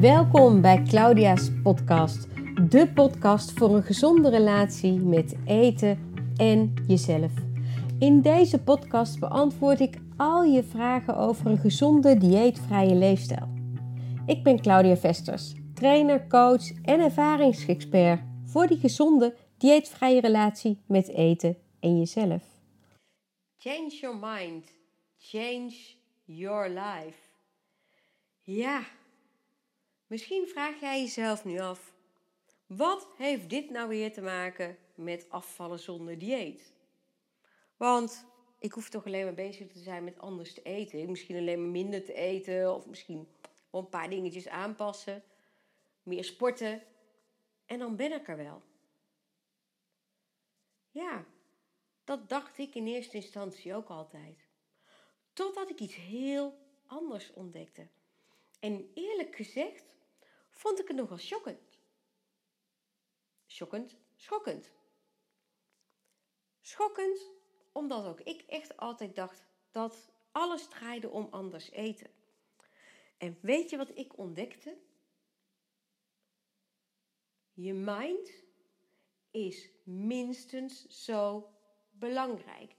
Welkom bij Claudia's podcast, de podcast voor een gezonde relatie met eten en jezelf. In deze podcast beantwoord ik al je vragen over een gezonde dieetvrije leefstijl. Ik ben Claudia Vesters, trainer, coach en ervaringsexpert voor die gezonde dieetvrije relatie met eten en jezelf. Change your mind, change your life. Ja, misschien vraag jij jezelf nu af: wat heeft dit nou weer te maken met afvallen zonder dieet? Want ik hoef toch alleen maar bezig te zijn met anders te eten. Misschien alleen maar minder te eten of misschien een paar dingetjes aanpassen, meer sporten en dan ben ik er wel. Ja, dat dacht ik in eerste instantie ook altijd. Totdat ik iets heel anders ontdekte. En eerlijk gezegd vond ik het nogal schokkend. Schokkend, schokkend. Schokkend omdat ook ik echt altijd dacht dat alles draaide om anders eten. En weet je wat ik ontdekte? Je mind is minstens zo belangrijk.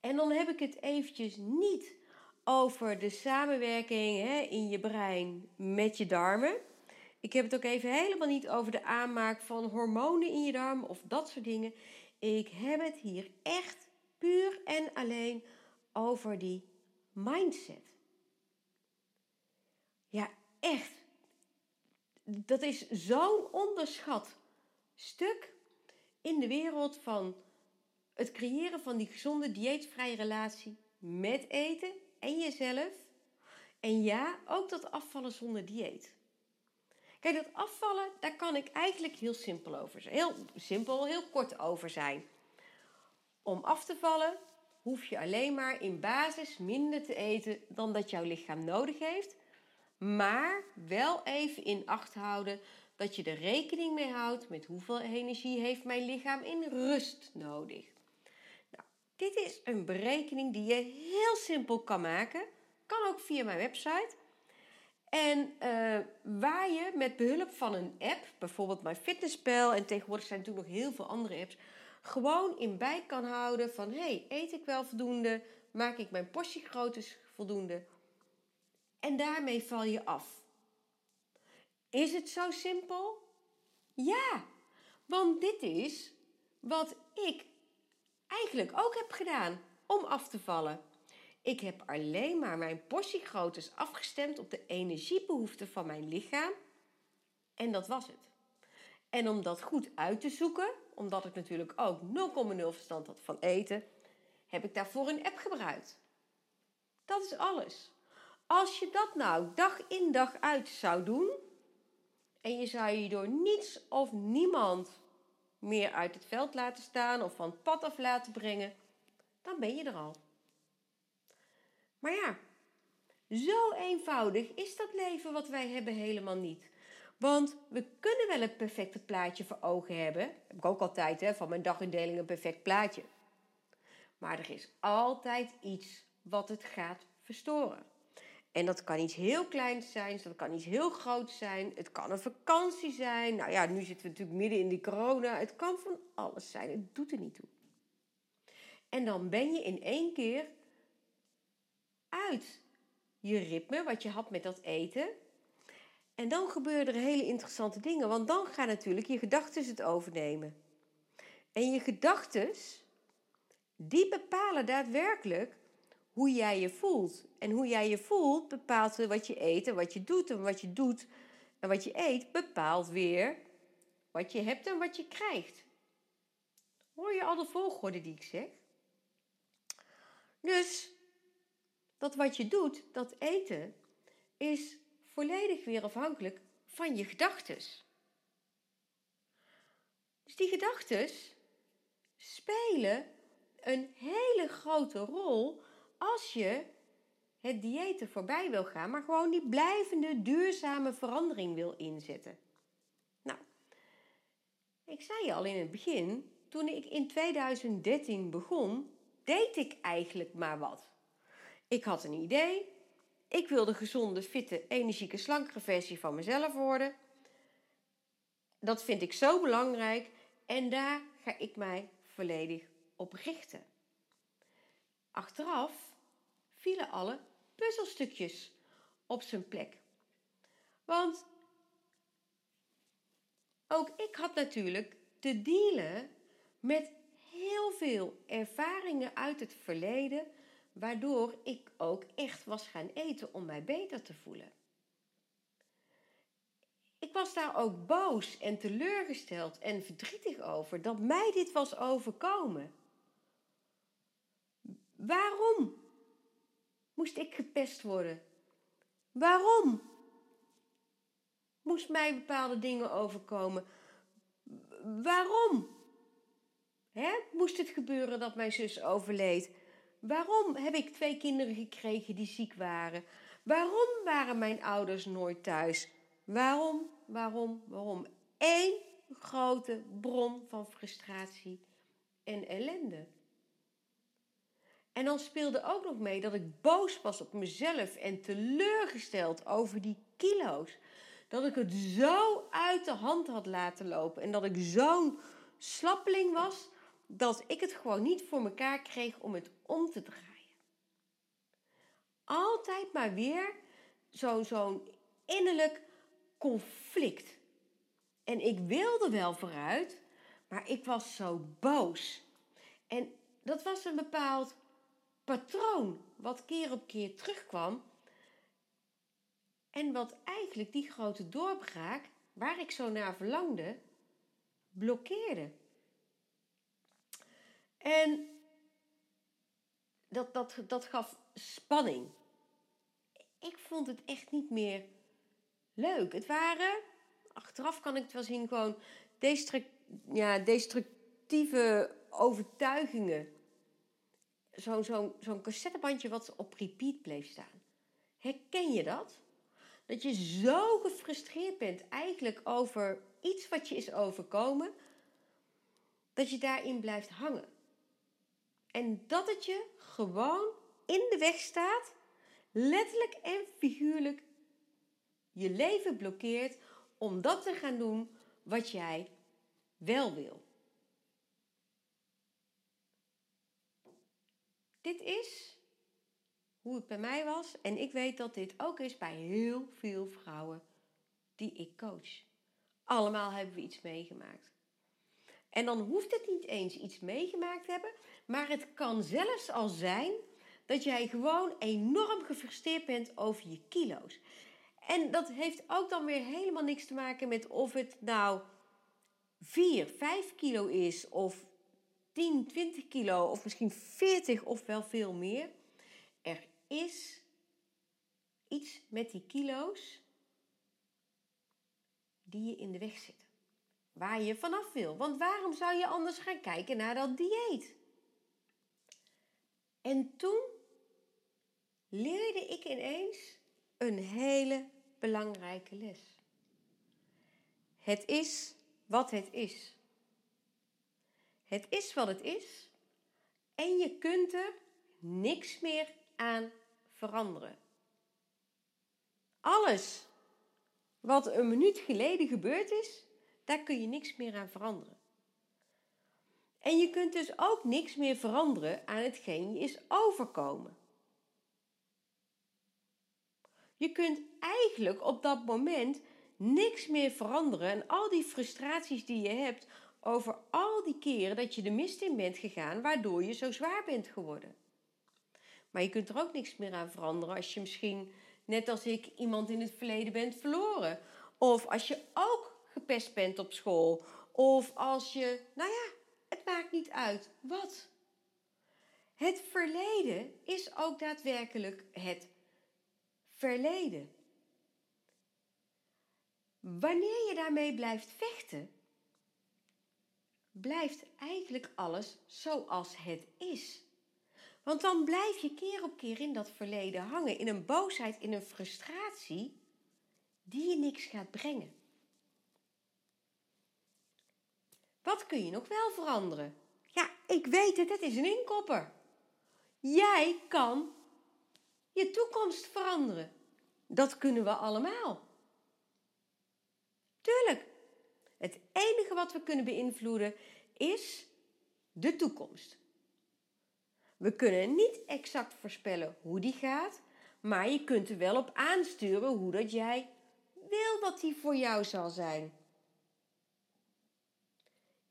En dan heb ik het eventjes niet over de samenwerking hè, in je brein met je darmen. Ik heb het ook even helemaal niet over de aanmaak van hormonen in je darmen of dat soort dingen. Ik heb het hier echt puur en alleen over die mindset. Ja, echt. Dat is zo'n onderschat stuk in de wereld van het creëren van die gezonde dieetvrije relatie met eten en jezelf. En ja, ook dat afvallen zonder dieet. Kijk, dat afvallen, daar kan ik eigenlijk heel simpel over zijn. Heel simpel, heel kort over zijn. Om af te vallen hoef je alleen maar in basis minder te eten dan dat jouw lichaam nodig heeft. Maar wel even in acht houden dat je er rekening mee houdt met hoeveel energie heeft mijn lichaam in rust nodig. Nou, dit is een berekening die je heel simpel kan maken. Kan ook via mijn website. En uh, waar je met behulp van een app, bijvoorbeeld MyFitnessPal en tegenwoordig zijn natuurlijk nog heel veel andere apps, gewoon in bij kan houden van hey, eet ik wel voldoende? Maak ik mijn portiegrootte voldoende? En daarmee val je af. Is het zo simpel? Ja, want dit is wat ik eigenlijk ook heb gedaan om af te vallen. Ik heb alleen maar mijn portiegroottes afgestemd op de energiebehoeften van mijn lichaam. En dat was het. En om dat goed uit te zoeken, omdat ik natuurlijk ook 0,0 verstand had van eten, heb ik daarvoor een app gebruikt. Dat is alles. Als je dat nou dag in dag uit zou doen, en je zou je door niets of niemand meer uit het veld laten staan of van het pad af laten brengen, dan ben je er al. Maar ja, zo eenvoudig is dat leven wat wij hebben helemaal niet. Want we kunnen wel het perfecte plaatje voor ogen hebben. heb ik ook altijd hè, van mijn dagindeling een perfect plaatje. Maar er is altijd iets wat het gaat verstoren. En dat kan iets heel kleins zijn, dat kan iets heel groots zijn. Het kan een vakantie zijn. Nou ja, nu zitten we natuurlijk midden in die corona. Het kan van alles zijn. Het doet er niet toe. En dan ben je in één keer uit je ritme, wat je had met dat eten. En dan gebeuren er hele interessante dingen, want dan gaan natuurlijk je gedachten het overnemen. En je gedachten, die bepalen daadwerkelijk hoe jij je voelt. En hoe jij je voelt bepaalt wat je eet en wat je doet. En wat je doet en wat je eet bepaalt weer wat je hebt en wat je krijgt. Hoor je al de volgorde die ik zeg? Dus dat wat je doet, dat eten, is volledig weer afhankelijk van je gedachtes. Dus die gedachtes spelen een hele grote rol als je het dieet voorbij wil gaan, maar gewoon die blijvende, duurzame verandering wil inzetten. Nou, ik zei je al in het begin, toen ik in 2013 begon, deed ik eigenlijk maar wat. Ik had een idee Ik wil de gezonde, fitte, energieke, slankere versie van mezelf worden. Dat vind ik zo belangrijk en daar ga ik mij volledig op richten. Achteraf vielen alle puzzelstukjes op zijn plek. Want ook ik had natuurlijk te dealen met heel veel ervaringen uit het verleden, waardoor ik ook echt was gaan eten om mij beter te voelen. Ik was daar ook boos en teleurgesteld en verdrietig over dat mij dit was overkomen. Waarom moest ik gepest worden? Waarom moest mij bepaalde dingen overkomen? Waarom moest het gebeuren dat mijn zus overleed? Waarom heb ik twee kinderen gekregen die ziek waren? Waarom waren mijn ouders nooit thuis? Waarom, waarom, waarom? Eén grote bron van frustratie en ellende. En dan speelde ook nog mee dat ik boos was op mezelf en teleurgesteld over die kilo's. Dat ik het zo uit de hand had laten lopen en dat ik zo'n slappeling was dat ik het gewoon niet voor mekaar kreeg om het om te draaien. Altijd maar weer zo'n zo innerlijk conflict. En ik wilde wel vooruit, maar ik was zo boos. En dat was een bepaald patroon wat keer op keer terugkwam. En wat eigenlijk die grote doorbraak, waar ik zo naar verlangde, blokkeerde. En dat, dat, dat gaf spanning. Ik vond het echt niet meer leuk. Het waren, achteraf kan ik het wel zien, gewoon ja, destructieve overtuigingen. Zo'n zo, zo'n cassettebandje wat op repeat bleef staan. Herken je dat? Dat je zo gefrustreerd bent eigenlijk over iets wat je is overkomen, dat je daarin blijft hangen. En dat het je gewoon in de weg staat, letterlijk en figuurlijk je leven blokkeert om dat te gaan doen wat jij wel wil. Dit is hoe het bij mij was en ik weet dat dit ook is bij heel veel vrouwen die ik coach. Allemaal hebben we iets meegemaakt. En dan hoeft het niet eens iets meegemaakt te hebben, maar het kan zelfs al zijn dat jij gewoon enorm gefrustreerd bent over je kilo's. En dat heeft ook dan weer helemaal niks te maken met of het nou 4, 5 kilo is, of 10, 20 kilo, of misschien 40 of wel veel meer. Er is iets met die kilo's die je in de weg zit. Waar je vanaf wil. Want waarom zou je anders gaan kijken naar dat dieet? En toen leerde ik ineens een hele belangrijke les. Het is wat het is. Het is wat het is en je kunt er niks meer aan veranderen. Alles wat een minuut geleden gebeurd is, daar kun je niks meer aan veranderen. En je kunt dus ook niks meer veranderen aan hetgeen je is overkomen. Je kunt eigenlijk op dat moment niks meer veranderen en al die frustraties die je hebt over al die keren dat je de mist in bent gegaan, waardoor je zo zwaar bent geworden. Maar je kunt er ook niks meer aan veranderen als je misschien, net als ik, iemand in het verleden bent verloren. Of als je ook gepest bent op school. Of als je, nou ja, het maakt niet uit. Wat? Het verleden is ook daadwerkelijk het verleden. Wanneer je daarmee blijft vechten, blijft eigenlijk alles zoals het is. Want dan blijf je keer op keer in dat verleden hangen, in een boosheid, in een frustratie, die je niks gaat brengen. Wat kun je nog wel veranderen? Ja, ik weet het, het is een inkopper. Jij kan je toekomst veranderen. Dat kunnen we allemaal. Tuurlijk. Het enige wat we kunnen beïnvloeden is de toekomst. We kunnen niet exact voorspellen hoe die gaat, maar je kunt er wel op aansturen hoe dat jij wil dat die voor jou zal zijn.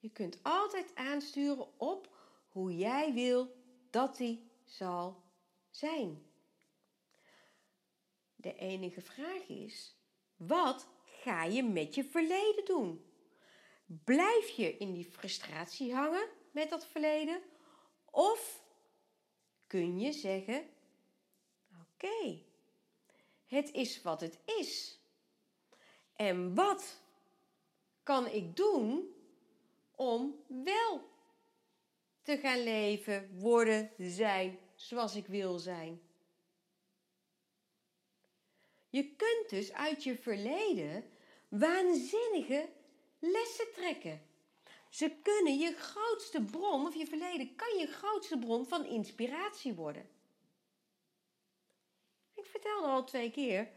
Je kunt altijd aansturen op hoe jij wil dat die zal zijn. De enige vraag is: wat ga je met je verleden doen? Blijf je in die frustratie hangen met dat verleden? Of kun je zeggen: Oké, het is wat het is. En wat kan ik doen om wel te gaan leven, worden, zijn zoals ik wil zijn? Je kunt dus uit je verleden waanzinnige lessen trekken. Ze kunnen je grootste bron, of je verleden kan je grootste bron van inspiratie worden. Ik vertelde al twee keer,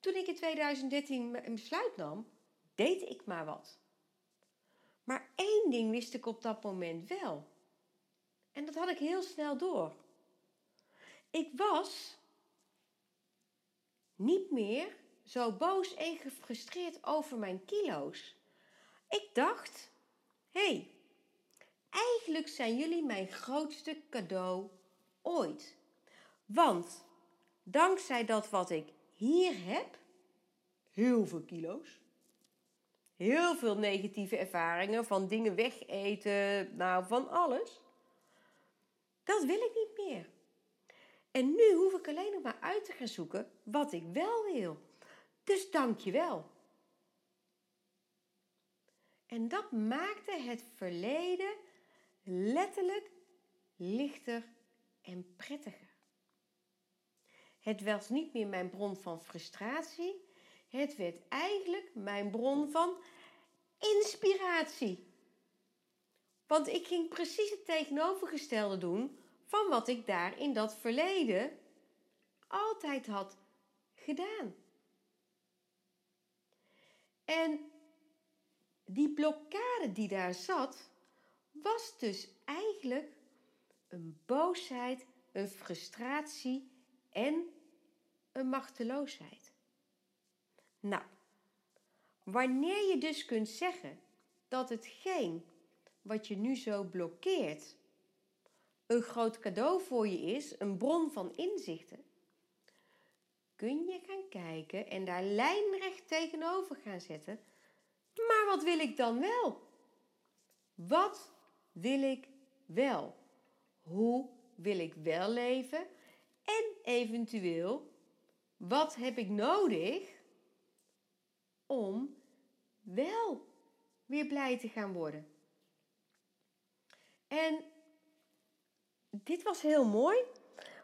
toen ik in 2013 een besluit nam, deed ik maar wat. Maar één ding wist ik op dat moment wel. En dat had ik heel snel door. Ik was niet meer zo boos en gefrustreerd over mijn kilo's. Ik dacht, hé, hey, eigenlijk zijn jullie mijn grootste cadeau ooit. Want dankzij dat wat ik hier heb, heel veel kilo's, heel veel negatieve ervaringen van dingen wegeten, nou van alles, dat wil ik niet meer. En nu hoef ik alleen nog maar uit te gaan zoeken wat ik wel wil. Dus dank je wel. En dat maakte het verleden letterlijk lichter en prettiger. Het was niet meer mijn bron van frustratie, het werd eigenlijk mijn bron van inspiratie. Want ik ging precies het tegenovergestelde doen van wat ik daar in dat verleden altijd had gedaan. En die blokkade die daar zat, was dus eigenlijk een boosheid, een frustratie en een machteloosheid. Nou, wanneer je dus kunt zeggen dat hetgeen wat je nu zo blokkeert een groot cadeau voor je is, een bron van inzichten, kun je gaan kijken en daar lijnrecht tegenover gaan zetten. Maar wat wil ik dan wel? Wat wil ik wel? Hoe wil ik wel leven? En eventueel, wat heb ik nodig om wel weer blij te gaan worden? En dit was heel mooi,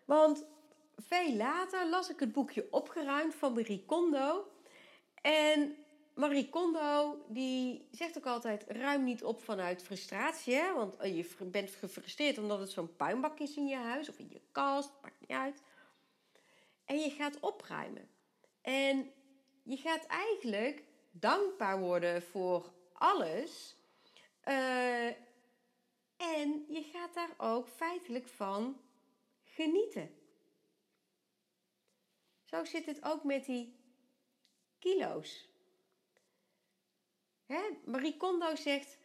want veel later las ik het boekje Opgeruimd van Marie Kondo. En Marie Kondo die zegt ook altijd: ruim niet op vanuit frustratie. Want eh, je bent gefrustreerd omdat het zo'n puinbak is in je huis of in je kast, maakt niet uit. En je gaat opruimen. En je gaat eigenlijk dankbaar worden voor alles. Uh, en je gaat daar ook feitelijk van genieten. Zo zit het ook met die kilo's. Hè? Marie Kondo zegt: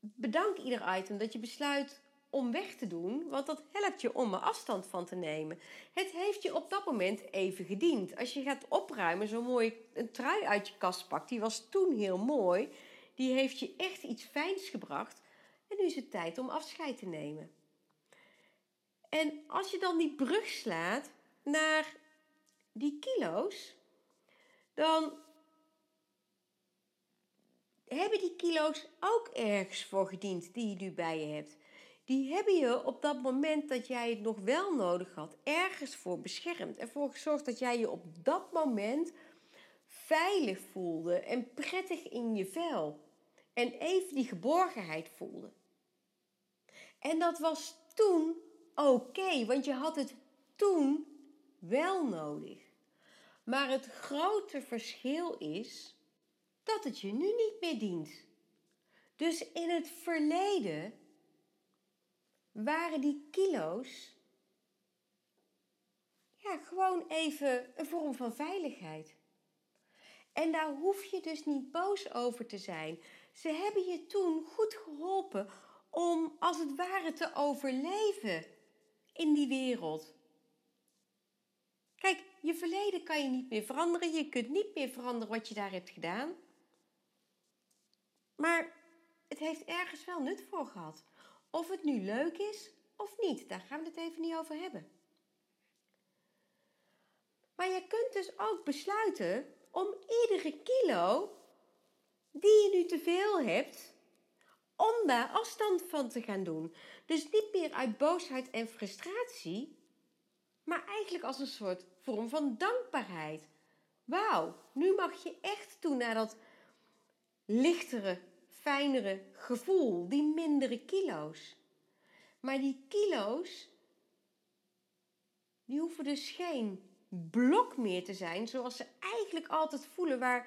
bedank ieder item dat je besluit om weg te doen, want dat helpt je om er afstand van te nemen. Het heeft je op dat moment even gediend. Als je gaat opruimen, zo mooi een trui uit je kast pakt, die was toen heel mooi, die heeft je echt iets fijns gebracht. En nu is het tijd om afscheid te nemen. En als je dan die brug slaat naar die kilo's, dan hebben die kilo's ook ergens voor gediend die je nu bij je hebt. Die hebben je op dat moment dat jij het nog wel nodig had, ergens voor beschermd. Ervoor gezorgd dat jij je op dat moment veilig voelde en prettig in je vel. En even die geborgenheid voelde. En dat was toen oké, want je had het toen wel nodig. Maar het grote verschil is dat het je nu niet meer dient. Dus in het verleden waren die kilo's ja, gewoon even een vorm van veiligheid. En daar hoef je dus niet boos over te zijn. Ze hebben je toen goed geholpen om als het ware te overleven in die wereld. Kijk, je verleden kan je niet meer veranderen. Je kunt niet meer veranderen wat je daar hebt gedaan. Maar het heeft ergens wel nut voor gehad. Of het nu leuk is of niet, daar gaan we het even niet over hebben. Maar je kunt dus ook besluiten om iedere kilo die je nu te veel hebt, om daar afstand van te gaan doen. Dus niet meer uit boosheid en frustratie, maar eigenlijk als een soort vorm van dankbaarheid. Wauw, nu mag je echt toe naar dat lichtere, fijnere gevoel, die mindere kilo's. Maar die kilo's, die hoeven dus geen blok meer te zijn zoals ze eigenlijk altijd voelen. Waar,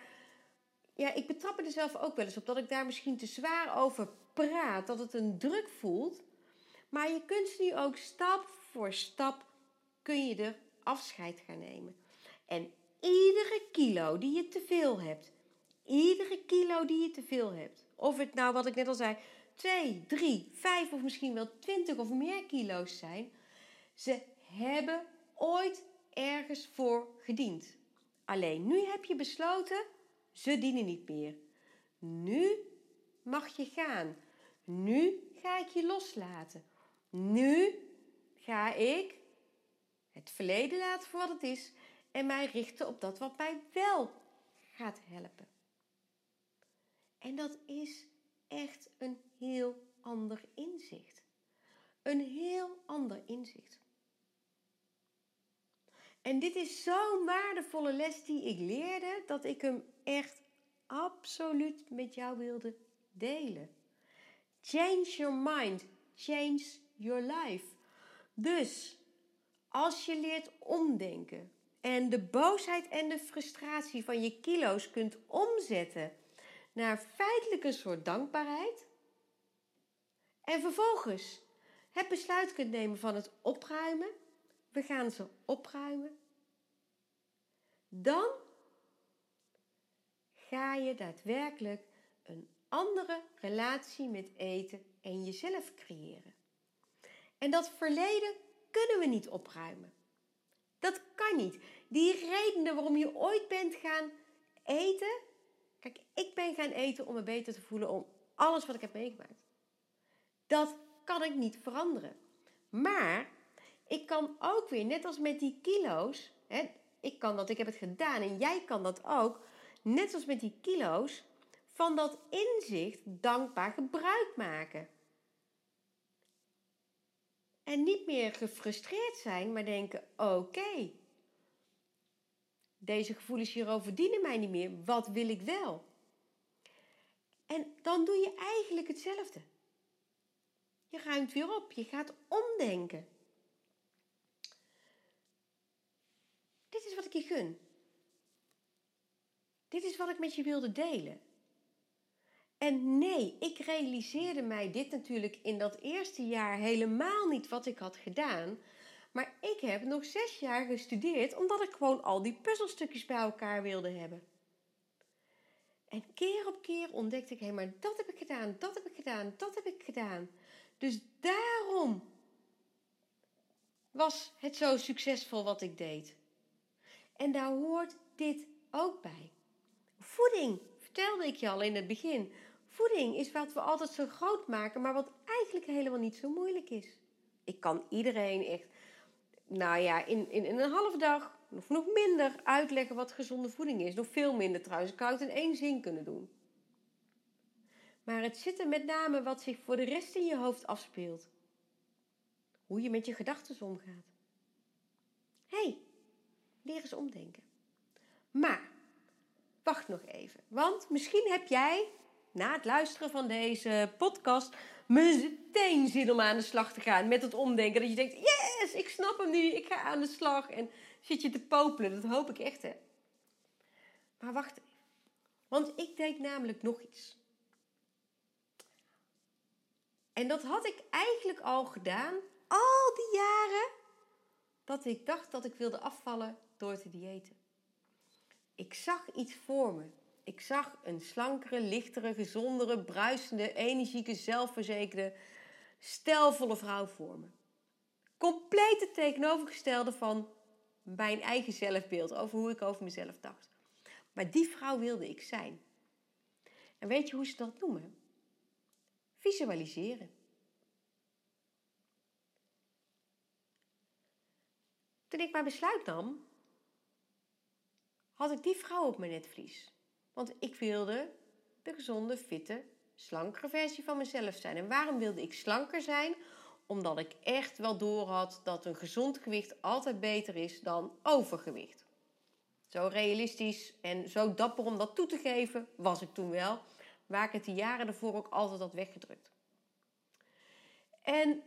ja, ik betrap er zelf ook wel eens op dat ik daar misschien te zwaar over praat, dat het een druk voelt. Maar je kunt ze nu ook stap voor stap kun je er afscheid gaan nemen. En iedere kilo die je te veel hebt, iedere kilo die je te veel hebt, of het nou wat ik net al zei, 2, 3, 5 of misschien wel 20 of meer kilo's zijn, ze hebben ooit ergens voor gediend. Alleen nu heb je besloten, ze dienen niet meer. Nu mag je gaan. Nu ga ik je loslaten. Nu ga ik het verleden laten voor wat het is en mij richten op dat wat mij wel gaat helpen. En dat is echt een heel ander inzicht. Een heel ander inzicht. En dit is zo'n waardevolle les die ik leerde dat ik hem echt absoluut met jou wilde delen. Change your mind, change your life. Dus als je leert omdenken en de boosheid en de frustratie van je kilo's kunt omzetten naar feitelijk een soort dankbaarheid. En vervolgens het besluit kunt nemen van het opruimen. We gaan ze opruimen. Dan ga je daadwerkelijk een andere relatie met eten en jezelf creëren. En dat verleden kunnen we niet opruimen. Dat kan niet. Die redenen waarom je ooit bent gaan eten. Kijk, ik ben gaan eten om me beter te voelen om alles wat ik heb meegemaakt. Dat kan ik niet veranderen. Maar ik kan ook weer, net als met die kilo's, hè, ik kan dat, ik heb het gedaan en jij kan dat ook, net als met die kilo's, van dat inzicht dankbaar gebruik maken. En niet meer gefrustreerd zijn, maar denken: oké, deze gevoelens hierover dienen mij niet meer. Wat wil ik wel? En dan doe je eigenlijk hetzelfde. Je ruimt weer op, je gaat omdenken. Dit is wat ik je gun. Dit is wat ik met je wilde delen. En nee, ik realiseerde mij dit natuurlijk in dat eerste jaar helemaal niet wat ik had gedaan. Maar ik heb nog zes jaar gestudeerd omdat ik gewoon al die puzzelstukjes bij elkaar wilde hebben. En keer op keer ontdekte ik, hé, maar dat heb ik gedaan, dat heb ik gedaan, dat heb ik gedaan. Dus daarom was het zo succesvol wat ik deed. En daar hoort dit ook bij. Voeding, vertelde ik je al in het begin. Voeding is wat we altijd zo groot maken, maar wat eigenlijk helemaal niet zo moeilijk is. Ik kan iedereen echt, nou ja, in, in, een half dag of nog minder uitleggen wat gezonde voeding is. Nog veel minder trouwens. Ik zou het in één zin kunnen doen. Maar het zit er met name wat zich voor de rest in je hoofd afspeelt. Hoe je met je gedachten omgaat. Hé, hey, leer eens omdenken. Maar, wacht nog even. Want misschien heb jij na het luisteren van deze podcast meteen zin om aan de slag te gaan met het omdenken. Dat je denkt, yes, ik snap hem nu, ik ga aan de slag. En zit je te popelen, dat hoop ik echt hè. Maar wacht even. Want ik deed namelijk nog iets. En dat had ik eigenlijk al gedaan, al die jaren, dat ik dacht dat ik wilde afvallen door te diëten. Ik zag iets voor me. Ik zag een slankere, lichtere, gezondere, bruisende, energieke, zelfverzekerde, stelvolle vrouw voor me. Compleet het tegenovergestelde van mijn eigen zelfbeeld, over hoe ik over mezelf dacht. Maar die vrouw wilde ik zijn. En weet je hoe ze dat noemen? Visualiseren. Toen ik mijn besluit nam, had ik die vrouw op mijn netvlies. Want ik wilde de gezonde, fitte, slankere versie van mezelf zijn. En waarom wilde ik slanker zijn? Omdat ik echt wel doorhad dat een gezond gewicht altijd beter is dan overgewicht. Zo realistisch en zo dapper om dat toe te geven was ik toen wel. Waar ik het de jaren ervoor ook altijd had weggedrukt. En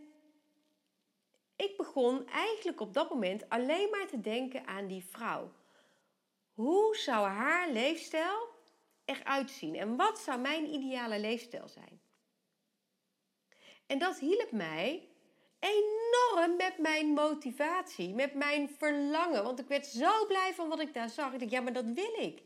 ik begon eigenlijk op dat moment alleen maar te denken aan die vrouw. Hoe zou haar leefstijl eruit zien? En wat zou mijn ideale leefstijl zijn? En dat hielp mij enorm met mijn motivatie, met mijn verlangen. Want ik werd zo blij van wat ik daar zag. Ik dacht, ja, maar dat wil ik.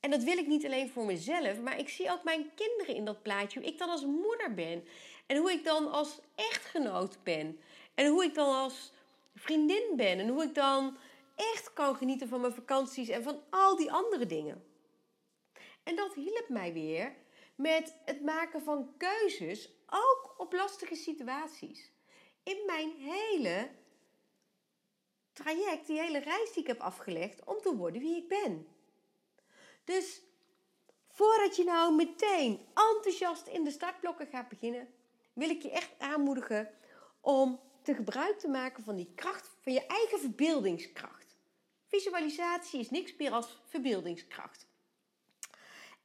En dat wil ik niet alleen voor mezelf, maar ik zie ook mijn kinderen in dat plaatje. Hoe ik dan als moeder ben. En hoe ik dan als echtgenoot ben. En hoe ik dan als vriendin ben. En hoe ik dan echt kan genieten van mijn vakanties en van al die andere dingen. En dat hielp mij weer met het maken van keuzes, ook op lastige situaties. In mijn hele traject, die hele reis die ik heb afgelegd om te worden wie ik ben. Dus voordat je nou meteen enthousiast in de startblokken gaat beginnen, wil ik je echt aanmoedigen om te gebruik te maken van die kracht, van je eigen verbeeldingskracht. Visualisatie is niks meer als verbeeldingskracht.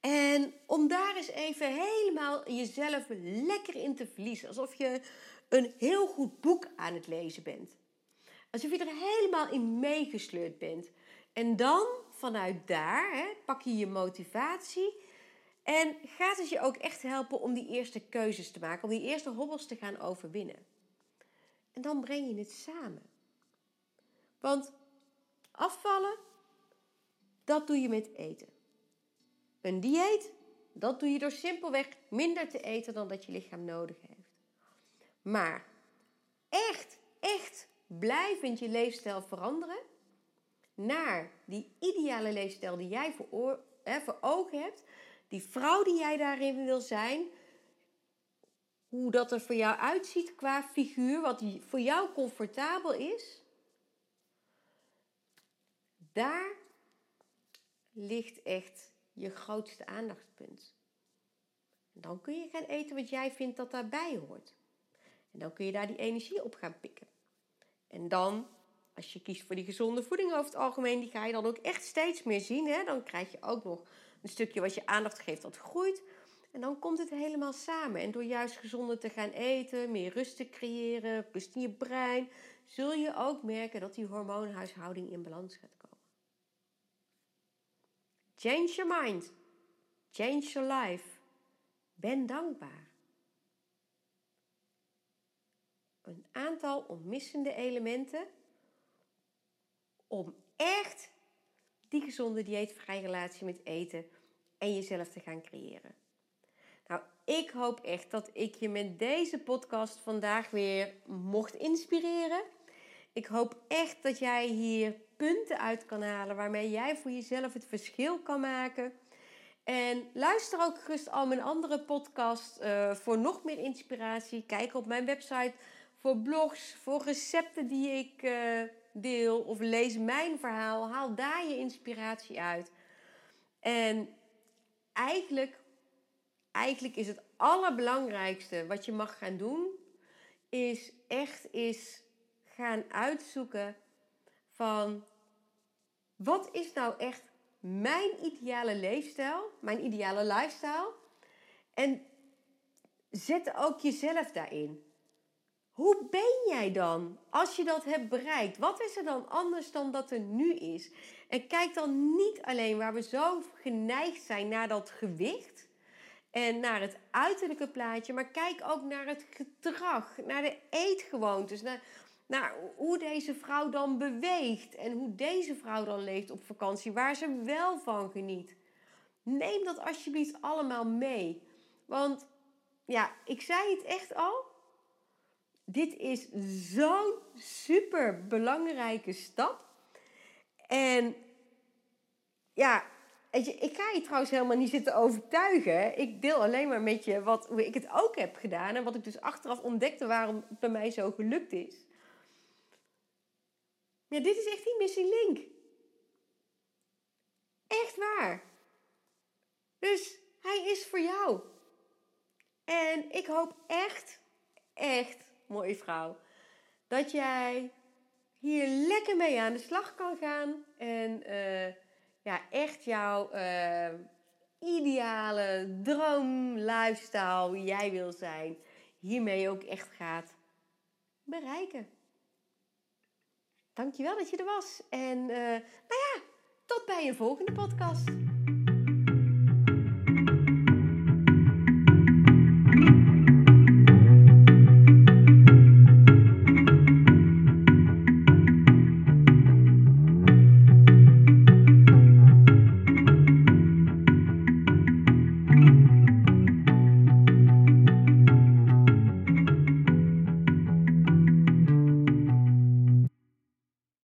En om daar eens even helemaal jezelf lekker in te verliezen. Alsof je een heel goed boek aan het lezen bent. Alsof je er helemaal in meegesleurd bent. En dan vanuit daar hè, pak je je motivatie. En gaat het je ook echt helpen om die eerste keuzes te maken. Om die eerste hobbels te gaan overwinnen. En dan breng je het samen. Want afvallen, dat doe je met eten. Een dieet, dat doe je door simpelweg minder te eten dan dat je lichaam nodig heeft. Maar echt, echt blijvend je leefstijl veranderen naar die ideale leefstijl die jij voor, hè, voor ogen hebt, die vrouw die jij daarin wil zijn, hoe dat er voor jou uitziet qua figuur, wat voor jou comfortabel is, daar ligt echt je grootste aandachtspunt. En dan kun je gaan eten wat jij vindt dat daarbij hoort. En dan kun je daar die energie op gaan pikken. En dan, als je kiest voor die gezonde voeding over het algemeen, die ga je dan ook echt steeds meer zien. Hè? Dan krijg je ook nog een stukje wat je aandacht geeft dat groeit. En dan komt het helemaal samen. En door juist gezonder te gaan eten, meer rust te creëren, rust in je brein, zul je ook merken dat die hormoonhuishouding in balans gaat. Change your mind. Change your life. Ben dankbaar. Een aantal onmissende elementen om echt die gezonde dieetvrije relatie met eten en jezelf te gaan creëren. Nou, ik hoop echt dat ik je met deze podcast vandaag weer mocht inspireren. Ik hoop echt dat jij hier punten uit kan halen waarmee jij voor jezelf het verschil kan maken. En luister ook gerust al mijn andere podcast uh, voor nog meer inspiratie. Kijk op mijn website voor blogs, voor recepten die ik uh, deel. Of lees mijn verhaal. Haal daar je inspiratie uit. En eigenlijk, eigenlijk is het allerbelangrijkste wat je mag gaan doen, is echt is gaan uitzoeken van wat is nou echt mijn ideale leefstijl, mijn ideale lifestyle. En zet ook jezelf daarin. Hoe ben jij dan als je dat hebt bereikt? Wat is er dan anders dan dat er nu is? En kijk dan niet alleen waar we zo geneigd zijn naar dat gewicht en naar het uiterlijke plaatje, maar kijk ook naar het gedrag, naar de eetgewoontes, naar, naar hoe deze vrouw dan beweegt en hoe deze vrouw dan leeft op vakantie, waar ze wel van geniet. Neem dat alsjeblieft allemaal mee. Want ja, ik zei het echt al. Dit is zo'n super belangrijke stap. En ja, ik ga je trouwens helemaal niet zitten overtuigen. Ik deel alleen maar met je wat, hoe ik het ook heb gedaan. En wat ik dus achteraf ontdekte waarom het bij mij zo gelukt is. Ja, dit is echt die missing link. Echt waar. Dus hij is voor jou. En ik hoop echt, echt, mooie vrouw, dat jij hier lekker mee aan de slag kan gaan. En uh, ja, echt jouw uh, ideale droom, lifestyle, jij wil zijn, hiermee ook echt gaat bereiken. Dankjewel dat je er was. En uh, nou ja, tot bij een volgende podcast.